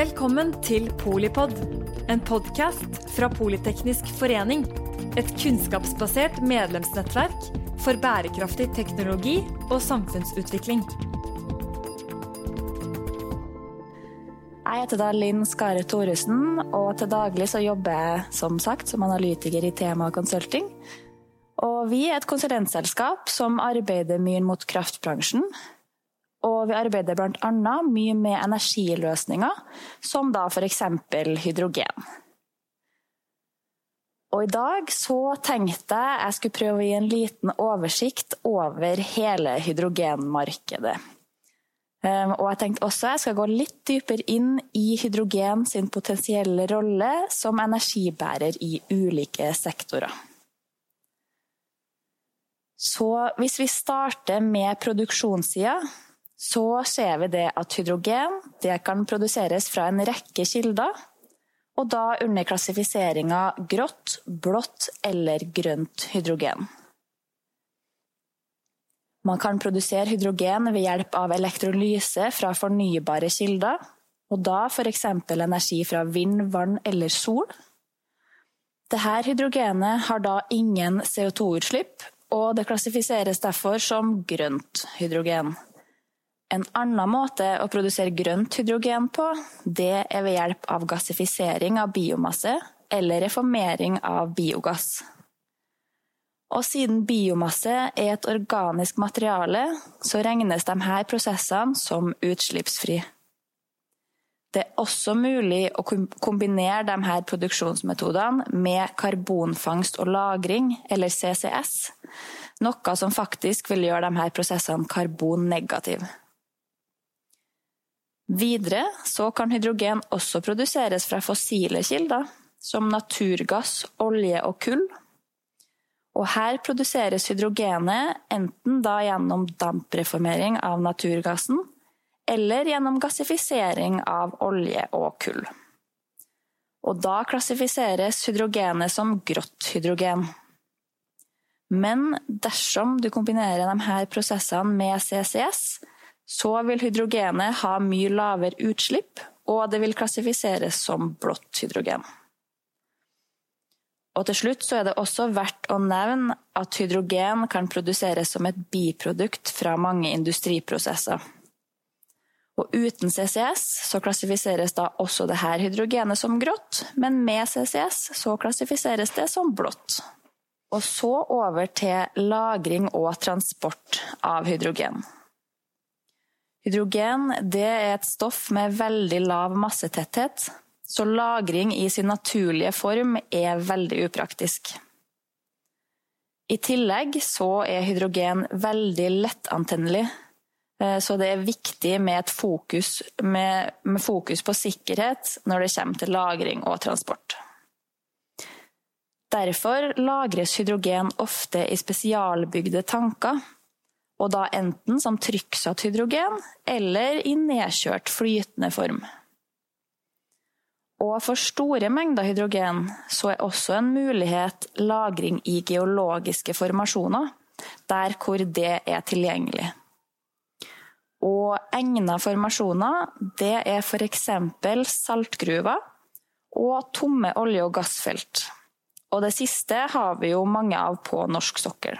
Velkommen til Polipod, en podkast fra Politeknisk forening. Et kunnskapsbasert medlemsnettverk for bærekraftig teknologi og samfunnsutvikling. Jeg heter da Linn Skare Thoresen, og til daglig så jobber jeg som sagt som analytiker i Tema Consulting. Og vi er et konsulentselskap som arbeider mye mot kraftbransjen. Og vi arbeider bl.a. mye med energiløsninger, som da f.eks. hydrogen. Og i dag så tenkte jeg jeg skulle prøve å gi en liten oversikt over hele hydrogenmarkedet. Um, og jeg tenkte også jeg skal gå litt dypere inn i hydrogen sin potensielle rolle som energibærer i ulike sektorer. Så hvis vi starter med produksjonssida, så ser vi det at hydrogen det kan produseres fra en rekke kilder, og da under klassifiseringa grått, blått eller grønt hydrogen. Man kan produsere hydrogen ved hjelp av elektrolyse fra fornybare kilder, og da f.eks. energi fra vind, vann eller sol. Dette hydrogenet har da ingen CO2-utslipp, og det klassifiseres derfor som grønt hydrogen. En annen måte å produsere grønt hydrogen på, det er ved hjelp av gassifisering av biomasse eller reformering av biogass. Og siden biomasse er et organisk materiale, så regnes her prosessene som utslippsfri. Det er også mulig å kombinere her produksjonsmetodene med karbonfangst og -lagring, eller CCS, noe som faktisk vil gjøre her prosessene karbonnegative. Videre så kan hydrogen også produseres fra fossile kilder, som naturgass, olje og kull. Og her produseres hydrogenet enten da gjennom dampreformering av naturgassen, eller gjennom gassifisering av olje og kull. Og da klassifiseres hydrogenet som grått hydrogen. Men dersom du kombinerer disse prosessene med CCS, så vil hydrogenet ha mye lavere utslipp, og det vil klassifiseres som blått hydrogen. Og til slutt så er det også verdt å nevne at hydrogen kan produseres som et biprodukt fra mange industriprosesser. Og uten CCS så klassifiseres da også dette hydrogenet som grått, men med CCS så klassifiseres det som blått. Og så over til lagring og transport av hydrogen. Hydrogen er et stoff med veldig lav massetetthet, så lagring i sin naturlige form er veldig upraktisk. I tillegg så er hydrogen veldig lettantennelig, eh, så det er viktig med, fokus, med, med fokus på sikkerhet når det kommer til lagring og transport. Derfor lagres hydrogen ofte i spesialbygde tanker, og da enten som trykksatt hydrogen eller i nedkjørt flytende form. Og for store mengder hydrogen så er også en mulighet lagring i geologiske formasjoner, der hvor det er tilgjengelig. Og egna formasjoner det er f.eks. saltgruver og tomme olje- og gassfelt. Og det siste har vi jo mange av på norsk sokkel.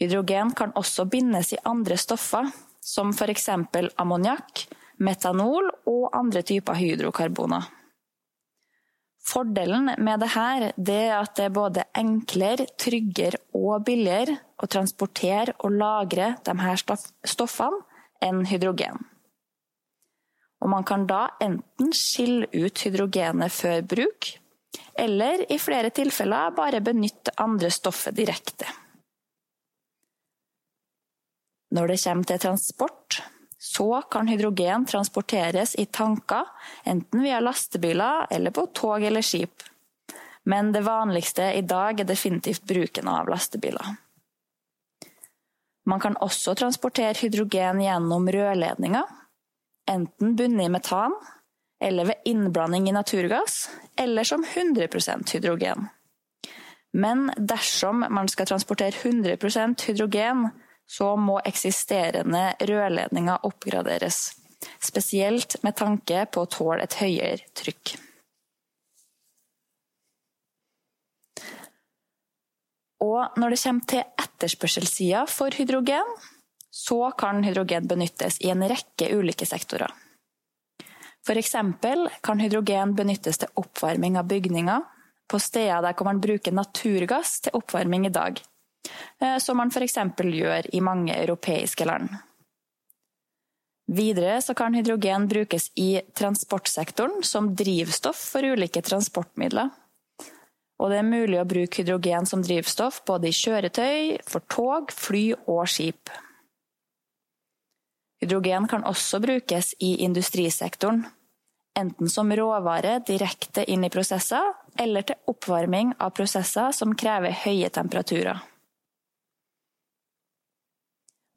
Hydrogen kan også bindes i andre stoffer, som f.eks. ammoniakk, metanol og andre typer hydrokarboner. Fordelen med dette det er at det er både enklere, tryggere og billigere å transportere og lagre disse stoffene enn hydrogen. Og man kan da enten skille ut hydrogenet før bruk, eller i flere tilfeller bare benytte andre stoffet direkte. Når det kommer til transport, så kan hydrogen transporteres i tanker, enten via lastebiler eller på tog eller skip. Men det vanligste i dag er definitivt bruken av lastebiler. Man kan også transportere hydrogen gjennom rørledninger, enten bundet i metan, eller ved innblanding i naturgass, eller som 100% hydrogen. Men dersom man skal transportere 100% hydrogen, så må eksisterende rørledninger oppgraderes. spesielt med tanke på å tåle et høyere trykk. Og når det kommer til etterspørselssida for hydrogen, så kan hydrogen benyttes i en rekke ulike sektorer. F.eks. kan hydrogen benyttes til oppvarming av bygninger på steder der man bruker naturgass til oppvarming i dag, som man f.eks. gjør i mange europeiske land. Videre kan hydrogen brukes i transportsektoren som drivstoff for ulike transportmidler. Og det er mulig å bruke hydrogen som drivstoff både i kjøretøy, for tog, fly og skip. Hydrogen kan også brukes i industrisektoren, enten som råvare direkte inn i prosesser, eller til oppvarming av prosesser som krever høye temperaturer.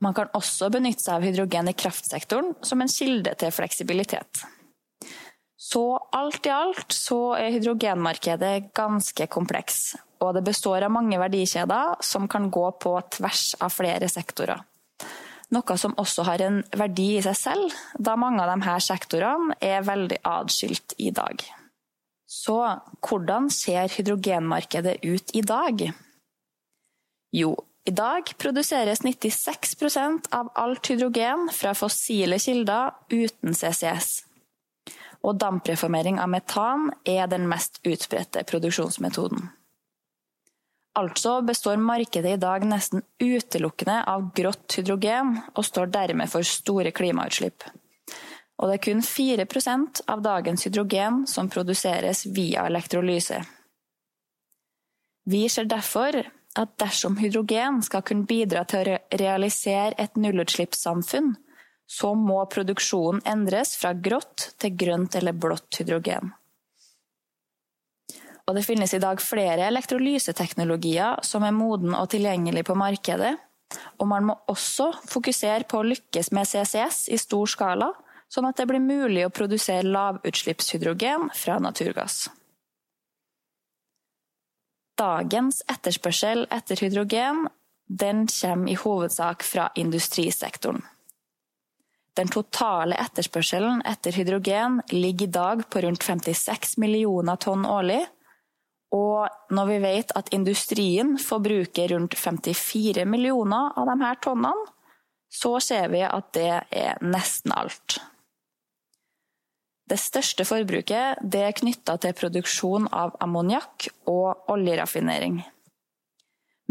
Man kan også benytte seg av hydrogen i kraftsektoren som en kilde til fleksibilitet. Så alt i alt så er hydrogenmarkedet ganske kompleks, og det består av mange verdikjeder som kan gå på tvers av flere sektorer. Noe som også har en verdi i seg selv, da mange av disse sektorene er veldig atskilt i dag. Så hvordan ser hydrogenmarkedet ut i dag? Jo, i dag produseres 96% av alt hydrogen fra fossile kilder uten CCS og dampreformering av metan er den mest utbredte produksjonsmetoden. Altså består markedet i dag nesten utelukkende av grått hydrogen, og står dermed for store klimautslipp. Og det er kun 4% av dagens hydrogen som produseres via elektrolyse. Vi ser derfor at dersom hydrogen skal kunne bidra til å realisere et nullutslippssamfunn, så må produksjonen endres fra grått til grønt eller blått hydrogen. Og det finnes i dag flere elektrolyseteknologier som er moden og tilgjengelig på markedet, og man må også fokusere på å lykkes med CCS i stor skala, sånn at det blir mulig å produsere lavutslippshydrogen fra naturgass. Dagens etterspørsel etter hydrogen den kommer i hovedsak fra industrisektoren. Den totale etterspørselen etter hydrogen ligger i dag på rundt 56 millioner tonn årlig. Og når vi vet at industrien forbruker rundt 54 millioner av disse tonnene, så ser vi at det er nesten alt. Det største forbruket det er knytta til produksjon av ammoniakk og oljeraffinering.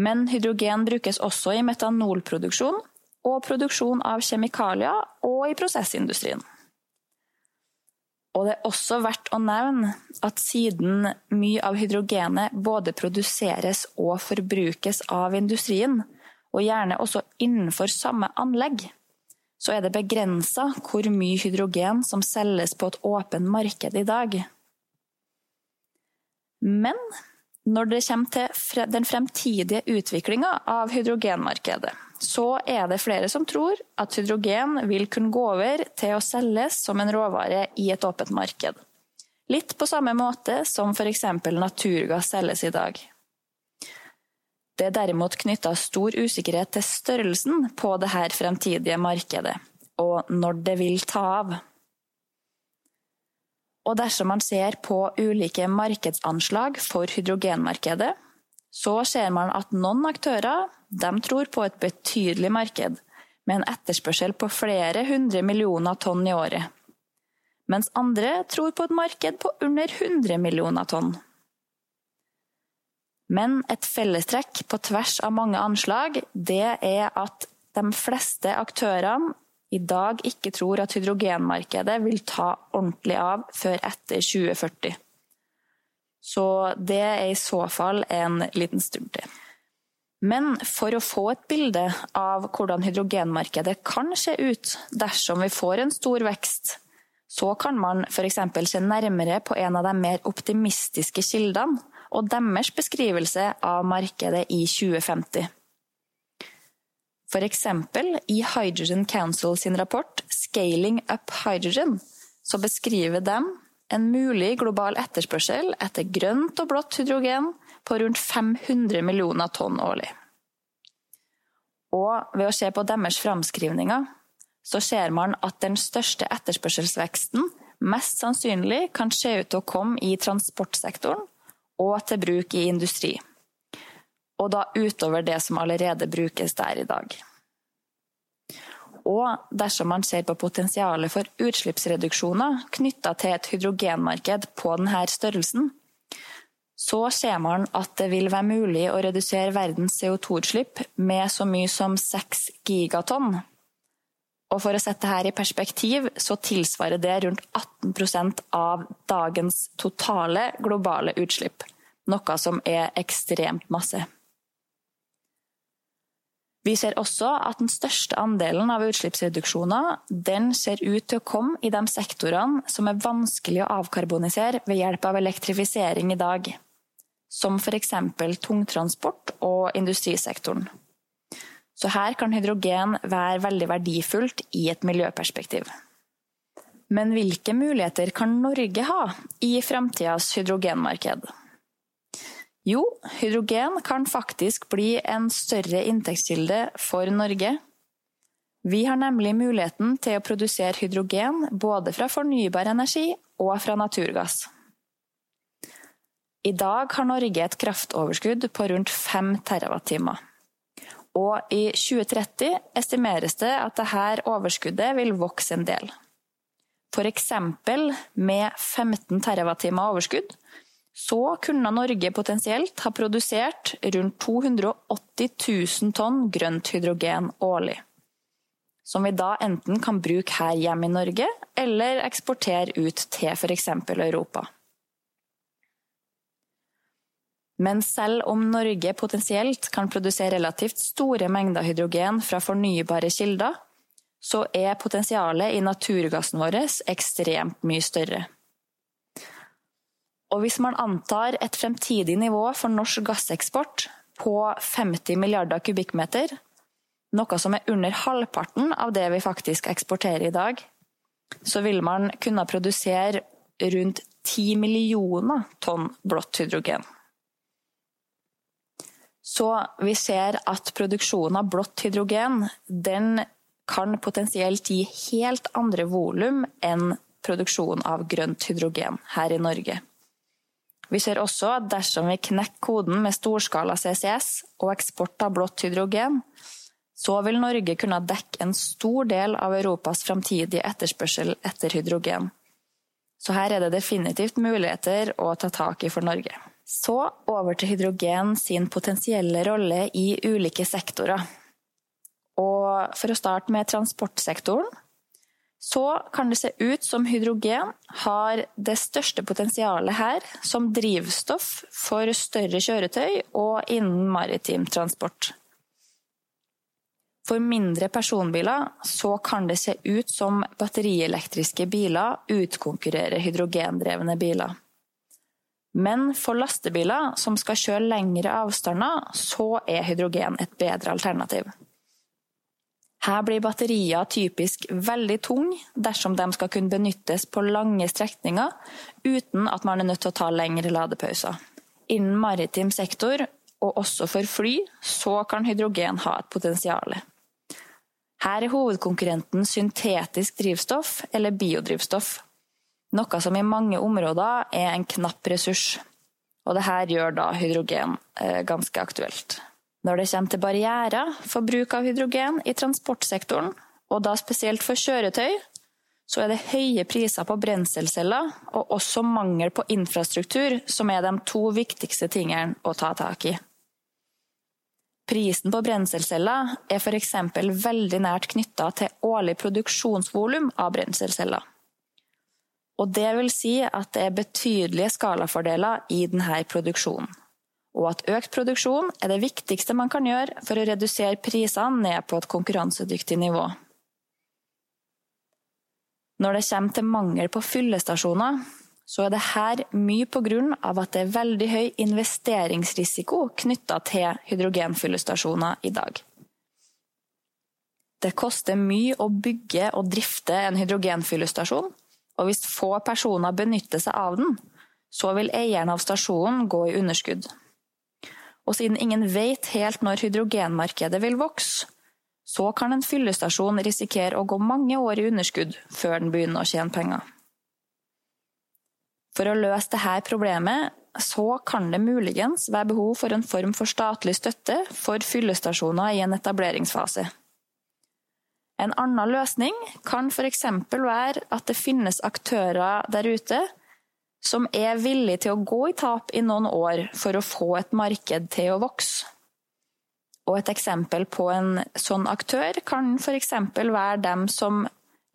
Men hydrogen brukes også i metanolproduksjon og produksjon av kjemikalier og i prosessindustrien. Og det er også verdt å nevne at siden mye av hydrogenet både produseres og forbrukes av industrien, og gjerne også innenfor samme anlegg, så er det begrensa hvor mye hydrogen som selges på et åpent marked i dag. Men når det kommer til den fremtidige utviklinga av hydrogenmarkedet, så er det flere som tror at hydrogen vil kunne gå over til å selges som en råvare i et åpent marked. Litt på samme måte som f.eks. naturgass selges i dag. Det er derimot knytta stor usikkerhet til størrelsen på dette fremtidige markedet, og når det vil ta av. Og dersom man ser på ulike markedsanslag for hydrogenmarkedet, så ser man at noen aktører tror på et betydelig marked, med en etterspørsel på flere hundre millioner tonn i året. Mens andre tror på et marked på under 100 millioner tonn. Men et fellestrekk på tvers av mange anslag, det er at de fleste aktørene i dag ikke tror at hydrogenmarkedet vil ta ordentlig av før etter 2040. Så det er i så fall en liten stund til. Men for å få et bilde av hvordan hydrogenmarkedet kan se ut dersom vi får en stor vekst, så kan man f.eks. se nærmere på en av de mer optimistiske kildene og deres beskrivelse av markedet i 2050. For eksempel i Hydrogen Council sin rapport 'Scaling up Hydrogen' så beskriver de en mulig global etterspørsel etter grønt og blått hydrogen på rundt 500 millioner tonn årlig. Og ved å se på deres framskrivninger, så ser man at den største etterspørselsveksten mest sannsynlig kan se ut til å komme i transportsektoren og til bruk i industri. Og da utover det som allerede brukes der i dag. Og dersom man ser på potensialet for utslippsreduksjoner knytta til et hydrogenmarked på denne størrelsen, så ser man at det vil være mulig å redusere verdens CO2-utslipp med så mye som 6 gigatonn. Og for å sette dette i perspektiv, så tilsvarer det rundt 18% av dagens totale globale utslipp. Noe som er ekstremt masse. Vi ser også at den største andelen av utslippsreduksjoner den ser ut til å komme i de sektorene som er vanskelig å avkarbonisere ved hjelp av elektrifisering i dag, som f.eks. tungtransport og industrisektoren. Så her kan hydrogen være veldig verdifullt i et miljøperspektiv. Men hvilke muligheter kan Norge ha i framtidas hydrogenmarked? Jo, hydrogen kan faktisk bli en større inntektskilde for Norge. Vi har nemlig muligheten til å produsere hydrogen både fra fornybar energi og fra naturgass. I dag har Norge et kraftoverskudd på rundt 5 TWh. Og i 2030 estimeres det at dette overskuddet vil vokse en del. F.eks. med 15 TWh overskudd så kunne Norge potensielt ha produsert rundt 280 000 tonn grønt hydrogen årlig. Som vi da enten kan bruke her hjemme i Norge, eller eksportere ut til f.eks. Europa. Men selv om Norge potensielt kan produsere relativt store mengder hydrogen fra fornybare kilder, så er potensialet i naturgassen vår ekstremt mye større. Og hvis man antar et fremtidig nivå for norsk gasseksport på 50 milliarder kubikkmeter, noe som er under halvparten av det vi faktisk eksporterer i dag, så vil man kunne produsere rundt 10 millioner tonn blått hydrogen. Så vi ser at produksjonen av blått hydrogen den kan potensielt gi helt andre volum enn produksjon av grønt hydrogen her i Norge. Vi ser også at dersom vi knekker koden med storskala CCS og eksport av blått hydrogen, så vil Norge kunne dekke en stor del av Europas framtidige etterspørsel etter hydrogen. Så her er det definitivt muligheter å ta tak i for Norge. Så over til hydrogen sin potensielle rolle i ulike sektorer. Og for å starte med transportsektoren, så kan det se ut som hydrogen har det største potensialet her som drivstoff for større kjøretøy og innen maritim transport. For mindre personbiler så kan det se ut som batterielektriske biler utkonkurrerer hydrogendrevne biler. Men for lastebiler som skal kjøre lengre avstander, så er hydrogen et bedre alternativ. Her blir batterier typisk veldig tunge dersom de skal kunne benyttes på lange strekninger uten at man er nødt til å ta lengre ladepauser. Innen maritim sektor, og også for fly, så kan hydrogen ha et potensial. Her er hovedkonkurrenten syntetisk drivstoff eller biodrivstoff, noe som i mange områder er en knapp ressurs. Og dette gjør da hydrogen eh, ganske aktuelt. Når det kommer til barrierer for bruk av hydrogen i transportsektoren, og da spesielt for kjøretøy, så er det høye priser på brenselceller og også mangel på infrastruktur som er de to viktigste tingene å ta tak i. Prisen på brenselceller er f.eks. veldig nært knytta til årlig produksjonsvolum av brenselceller. Og det vil si at det er betydelige skalafordeler i denne produksjonen og at økt produksjon er det viktigste man kan gjøre for å redusere prisene ned på et konkurransedyktig nivå. Når det kommer til mangel på fyllestasjoner, så er det her mye på grunn av at det er veldig høy investeringsrisiko knytta til hydrogenfyllestasjoner i dag. Det koster mye å bygge og drifte en hydrogenfyllestasjon, og hvis få personer benytter seg av den, så vil eieren av stasjonen gå i underskudd. Og siden ingen vet helt når hydrogenmarkedet vil vokse, så kan en fyllestasjon risikere å gå mange år i underskudd før den begynner å tjene penger. For å løse dette problemet så kan det muligens være behov for en form for statlig støtte for fyllestasjoner i en etableringsfase. En annen løsning kan f.eks. være at det finnes aktører der ute som er villige til å gå i tap i noen år for å få et marked til å vokse. Og et eksempel på en sånn aktør kan f.eks. være dem som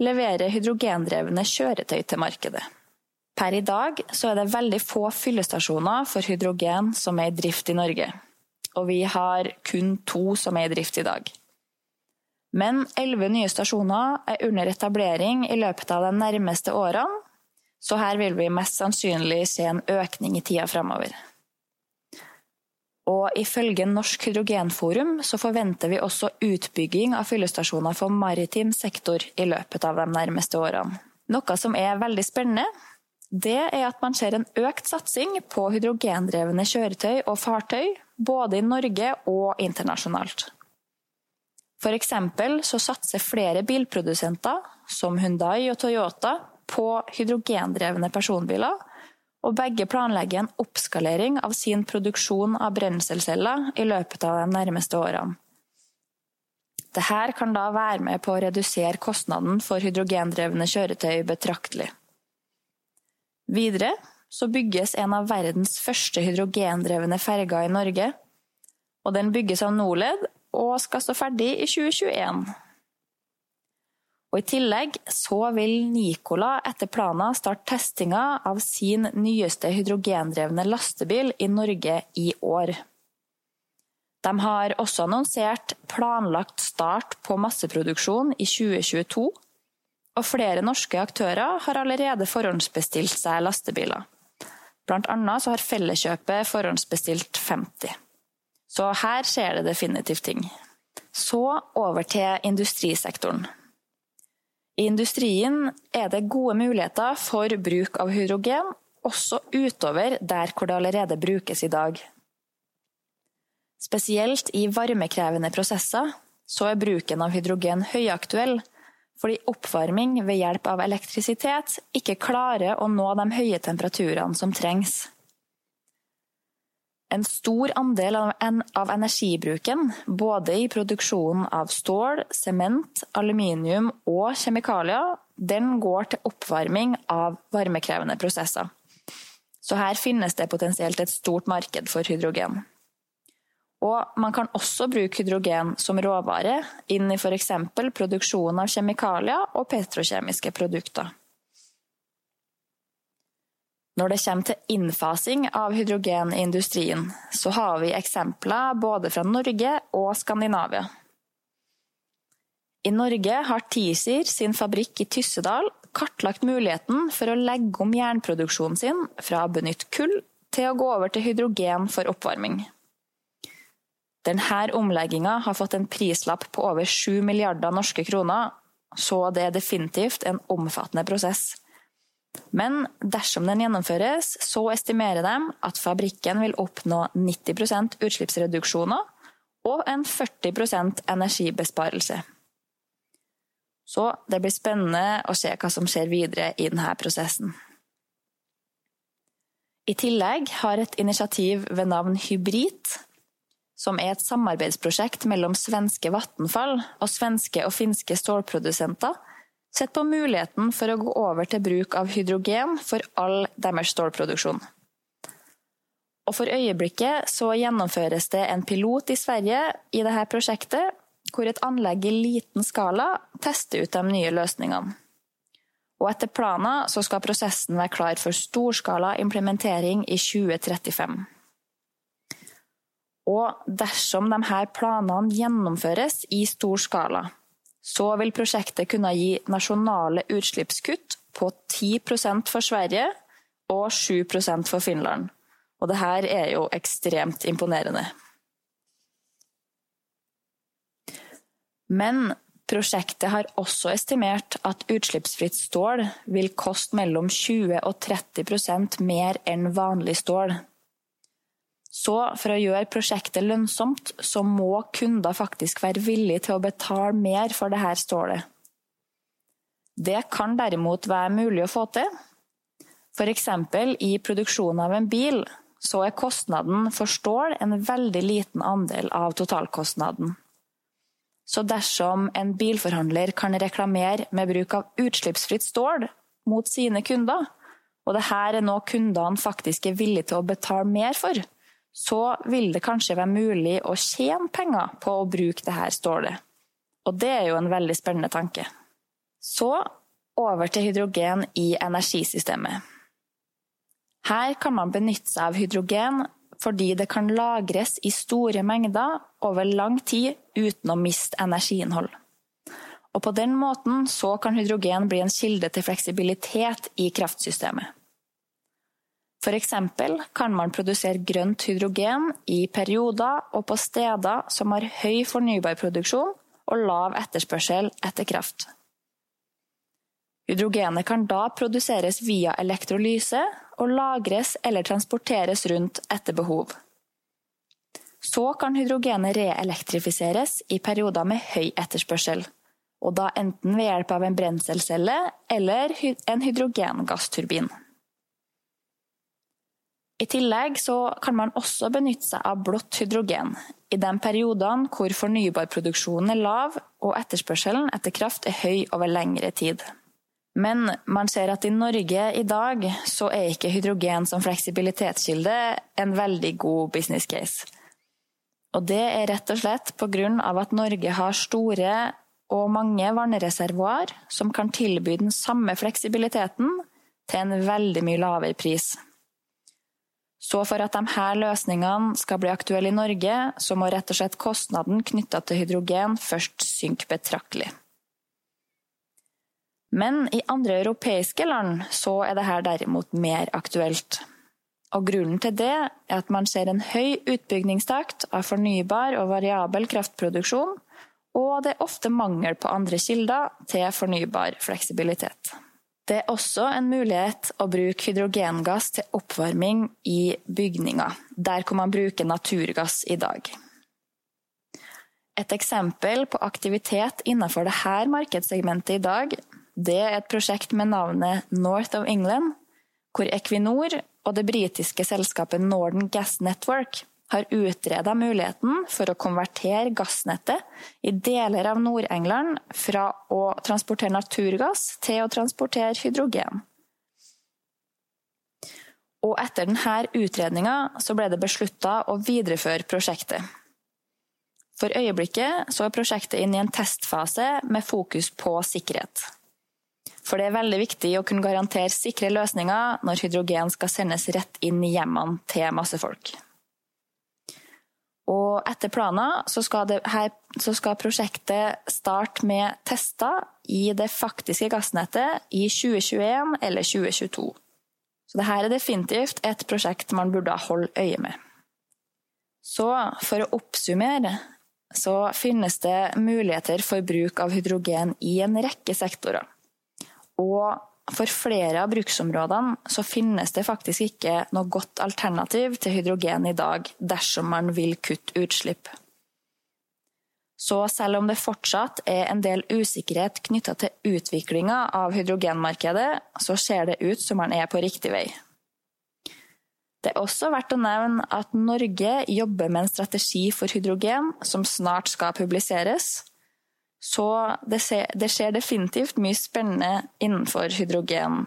leverer hydrogendrevne kjøretøy til markedet. Per i dag er det veldig få fyllestasjoner for hydrogen som er i drift i Norge. Og vi har kun to som er i drift i dag. Men elleve nye stasjoner er under etablering i løpet av de nærmeste årene, så her vil vi mest sannsynlig se en økning i tida framover. Og ifølge Norsk hydrogenforum så forventer vi også utbygging av fyllestasjoner for maritim sektor i løpet av de nærmeste årene. Noe som er veldig spennende, det er at man ser en økt satsing på hydrogendrevne kjøretøy og fartøy, både i Norge og internasjonalt. Eksempel så satser flere bilprodusenter, som Hundai og Toyota, på hydrogendrevne personbiler, og begge planlegger en oppskalering av sin produksjon av brenselceller i løpet av de nærmeste årene. Dette kan da være med på å redusere kostnaden for hydrogendrevne kjøretøy betraktelig. Videre så bygges en av verdens første hydrogendrevne ferger i Norge. og Den bygges av Norled og skal stå ferdig i 2021. Og I tillegg så vil Nicola etter planen starte testinga av sin nyeste hydrogendrevne lastebil i Norge i år. De har også annonsert planlagt start på masseproduksjon i 2022, og flere norske aktører har allerede forhåndsbestilt seg lastebiler. Blant annet så har Felleskjøpet forhåndsbestilt 50. Så her skjer det definitivt ting. Så over til industrisektoren. I industrien er det gode muligheter for bruk av hydrogen, også utover der hvor det allerede brukes i dag. Spesielt i varmekrevende prosesser så er bruken av hydrogen høyaktuell, fordi oppvarming ved hjelp av elektrisitet ikke klarer å nå de høye temperaturene som trengs. En stor andel av energibruken, både i produksjonen av stål, sement, aluminium og kjemikalier, den går til oppvarming av varmekrevende prosesser. Så her finnes det potensielt et stort marked for hydrogen. Og man kan også bruke hydrogen som råvare inn i f.eks. produksjon av kjemikalier og petrokjemiske produkter. Når det kommer til innfasing av hydrogen i industrien, så har vi eksempler både fra Norge og Skandinavia. I Norge har TiZir sin fabrikk i Tyssedal kartlagt muligheten for å legge om jernproduksjonen sin fra å benytte kull til å gå over til hydrogen for oppvarming. Denne omlegginga har fått en prislapp på over 7 milliarder norske kroner, så det er definitivt en omfattende prosess. Men dersom den gjennomføres, så estimerer de at fabrikken vil oppnå 90% utslippsreduksjoner og en 40% energibesparelse. Så det blir spennende å se hva som skjer videre i denne prosessen. I tillegg har et initiativ ved navn Hybrid, som er et samarbeidsprosjekt mellom svenske Vattenfall og svenske og finske stålprodusenter, sett på muligheten for å gå over til bruk av hydrogen for all deres stålproduksjon. Og For øyeblikket så gjennomføres det en pilot i Sverige i dette prosjektet, hvor et anlegg i liten skala tester ut de nye løsningene. Og Etter planen så skal prosessen være klar for storskala implementering i 2035. Og dersom disse planene gjennomføres i stor skala, så vil prosjektet kunne gi nasjonale utslippskutt på 10% for Sverige og 7% for Finland. Og det her er jo ekstremt imponerende. Men prosjektet har også estimert at utslippsfritt stål vil koste mellom 20 og 30% mer enn vanlig stål. Så for å gjøre prosjektet lønnsomt, så må kunder faktisk være villige til å betale mer for dette stålet. Det kan derimot være mulig å få til. F.eks. i produksjonen av en bil så er kostnaden for stål en veldig liten andel av totalkostnaden. Så dersom en bilforhandler kan reklamere med bruk av utslippsfritt stål mot sine kunder, og dette er noe kundene faktisk er villige til å betale mer for, så vil det kanskje være mulig å tjene penger på å bruke det her stålet. Og det er jo en veldig spennende tanke. Så over til hydrogen i energisystemet. Her kan man benytte seg av hydrogen fordi det kan lagres i store mengder over lang tid uten å miste energiinnhold. Og på den måten så kan hydrogen bli en kilde til fleksibilitet i kraftsystemet. F.eks. kan man produsere grønt hydrogen i perioder og på steder som har høy fornybarproduksjon og lav etterspørsel etter kraft. Hydrogenet kan da produseres via elektrolyse og lagres eller transporteres rundt etter behov. Så kan hydrogenet reelektrifiseres i perioder med høy etterspørsel, og da enten ved hjelp av en brenselcelle eller en hydrogengassturbin. I tillegg kan man også benytte seg av blått hydrogen i de periodene hvor fornybarproduksjonen er lav og etterspørselen etter kraft er høy over lengre tid. Men man ser at i Norge i dag så er ikke hydrogen som fleksibilitetskilde en veldig god business case. Og det er rett og slett pga. at Norge har store og mange vannreservoar som kan tilby den samme fleksibiliteten til en veldig mye lavere pris. Så for at disse løsningene skal bli aktuelle i Norge, så må rett og slett kostnaden knytta til hydrogen først synke betraktelig. Men i andre europeiske land så er dette derimot mer aktuelt. Og grunnen til det er at man ser en høy utbyggingstakt av fornybar og variabel kraftproduksjon, og det er ofte mangel på andre kilder til fornybar fleksibilitet. Det er også en mulighet å bruke hydrogengass til oppvarming i bygninger, der hvor man bruker naturgass i dag. Et eksempel på aktivitet innenfor dette markedssegmentet i dag, det er et prosjekt med navnet North of England, hvor Equinor og det britiske selskapet Northern Gas Network har utreda muligheten for å konvertere gassnettet i deler av Nord-England fra å transportere naturgass til å transportere hydrogen. Og etter denne utredninga ble det beslutta å videreføre prosjektet. For øyeblikket er prosjektet inne i en testfase med fokus på sikkerhet. For det er veldig viktig å kunne garantere sikre løsninger når hydrogen skal sendes rett inn i hjemmene til masse folk. Og etter planen så skal, det, her, så skal prosjektet starte med tester i det faktiske gassnettet i 2021 eller 2022. Så dette er definitivt et prosjekt man burde holde øye med. Så for å oppsummere så finnes det muligheter for bruk av hydrogen i en rekke sektorer. Og for flere av bruksområdene så finnes det faktisk ikke noe godt alternativ til hydrogen i dag, dersom man vil kutte utslipp. Så selv om det fortsatt er en del usikkerhet knytta til utviklinga av hydrogenmarkedet, så ser det ut som man er på riktig vei. Det er også verdt å nevne at Norge jobber med en strategi for hydrogen som snart skal publiseres, så det, skjer, det skjer definitivt mye spennende innenfor hydrogen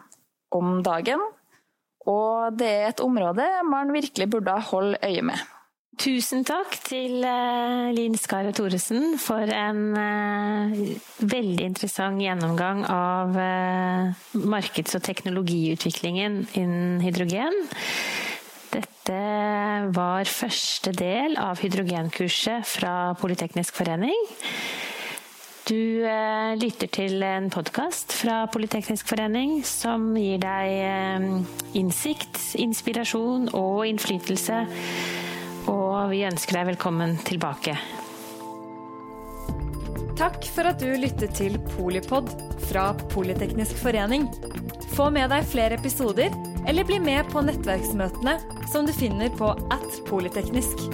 om dagen. Og det er et område man virkelig burde holde øye med. Tusen takk til uh, Linn Skare Thoresen for en uh, veldig interessant gjennomgang av uh, markeds- og teknologiutviklingen innen hydrogen. Dette var første del av hydrogenkurset fra Politeknisk forening. Du eh, lytter til en podkast fra Politeknisk forening som gir deg eh, innsikt, inspirasjon og innflytelse. Og vi ønsker deg velkommen tilbake. Takk for at du lyttet til Polipod fra Politeknisk forening. Få med deg flere episoder Eller bli med på nettverksmøtene som du finner på at polyteknisk.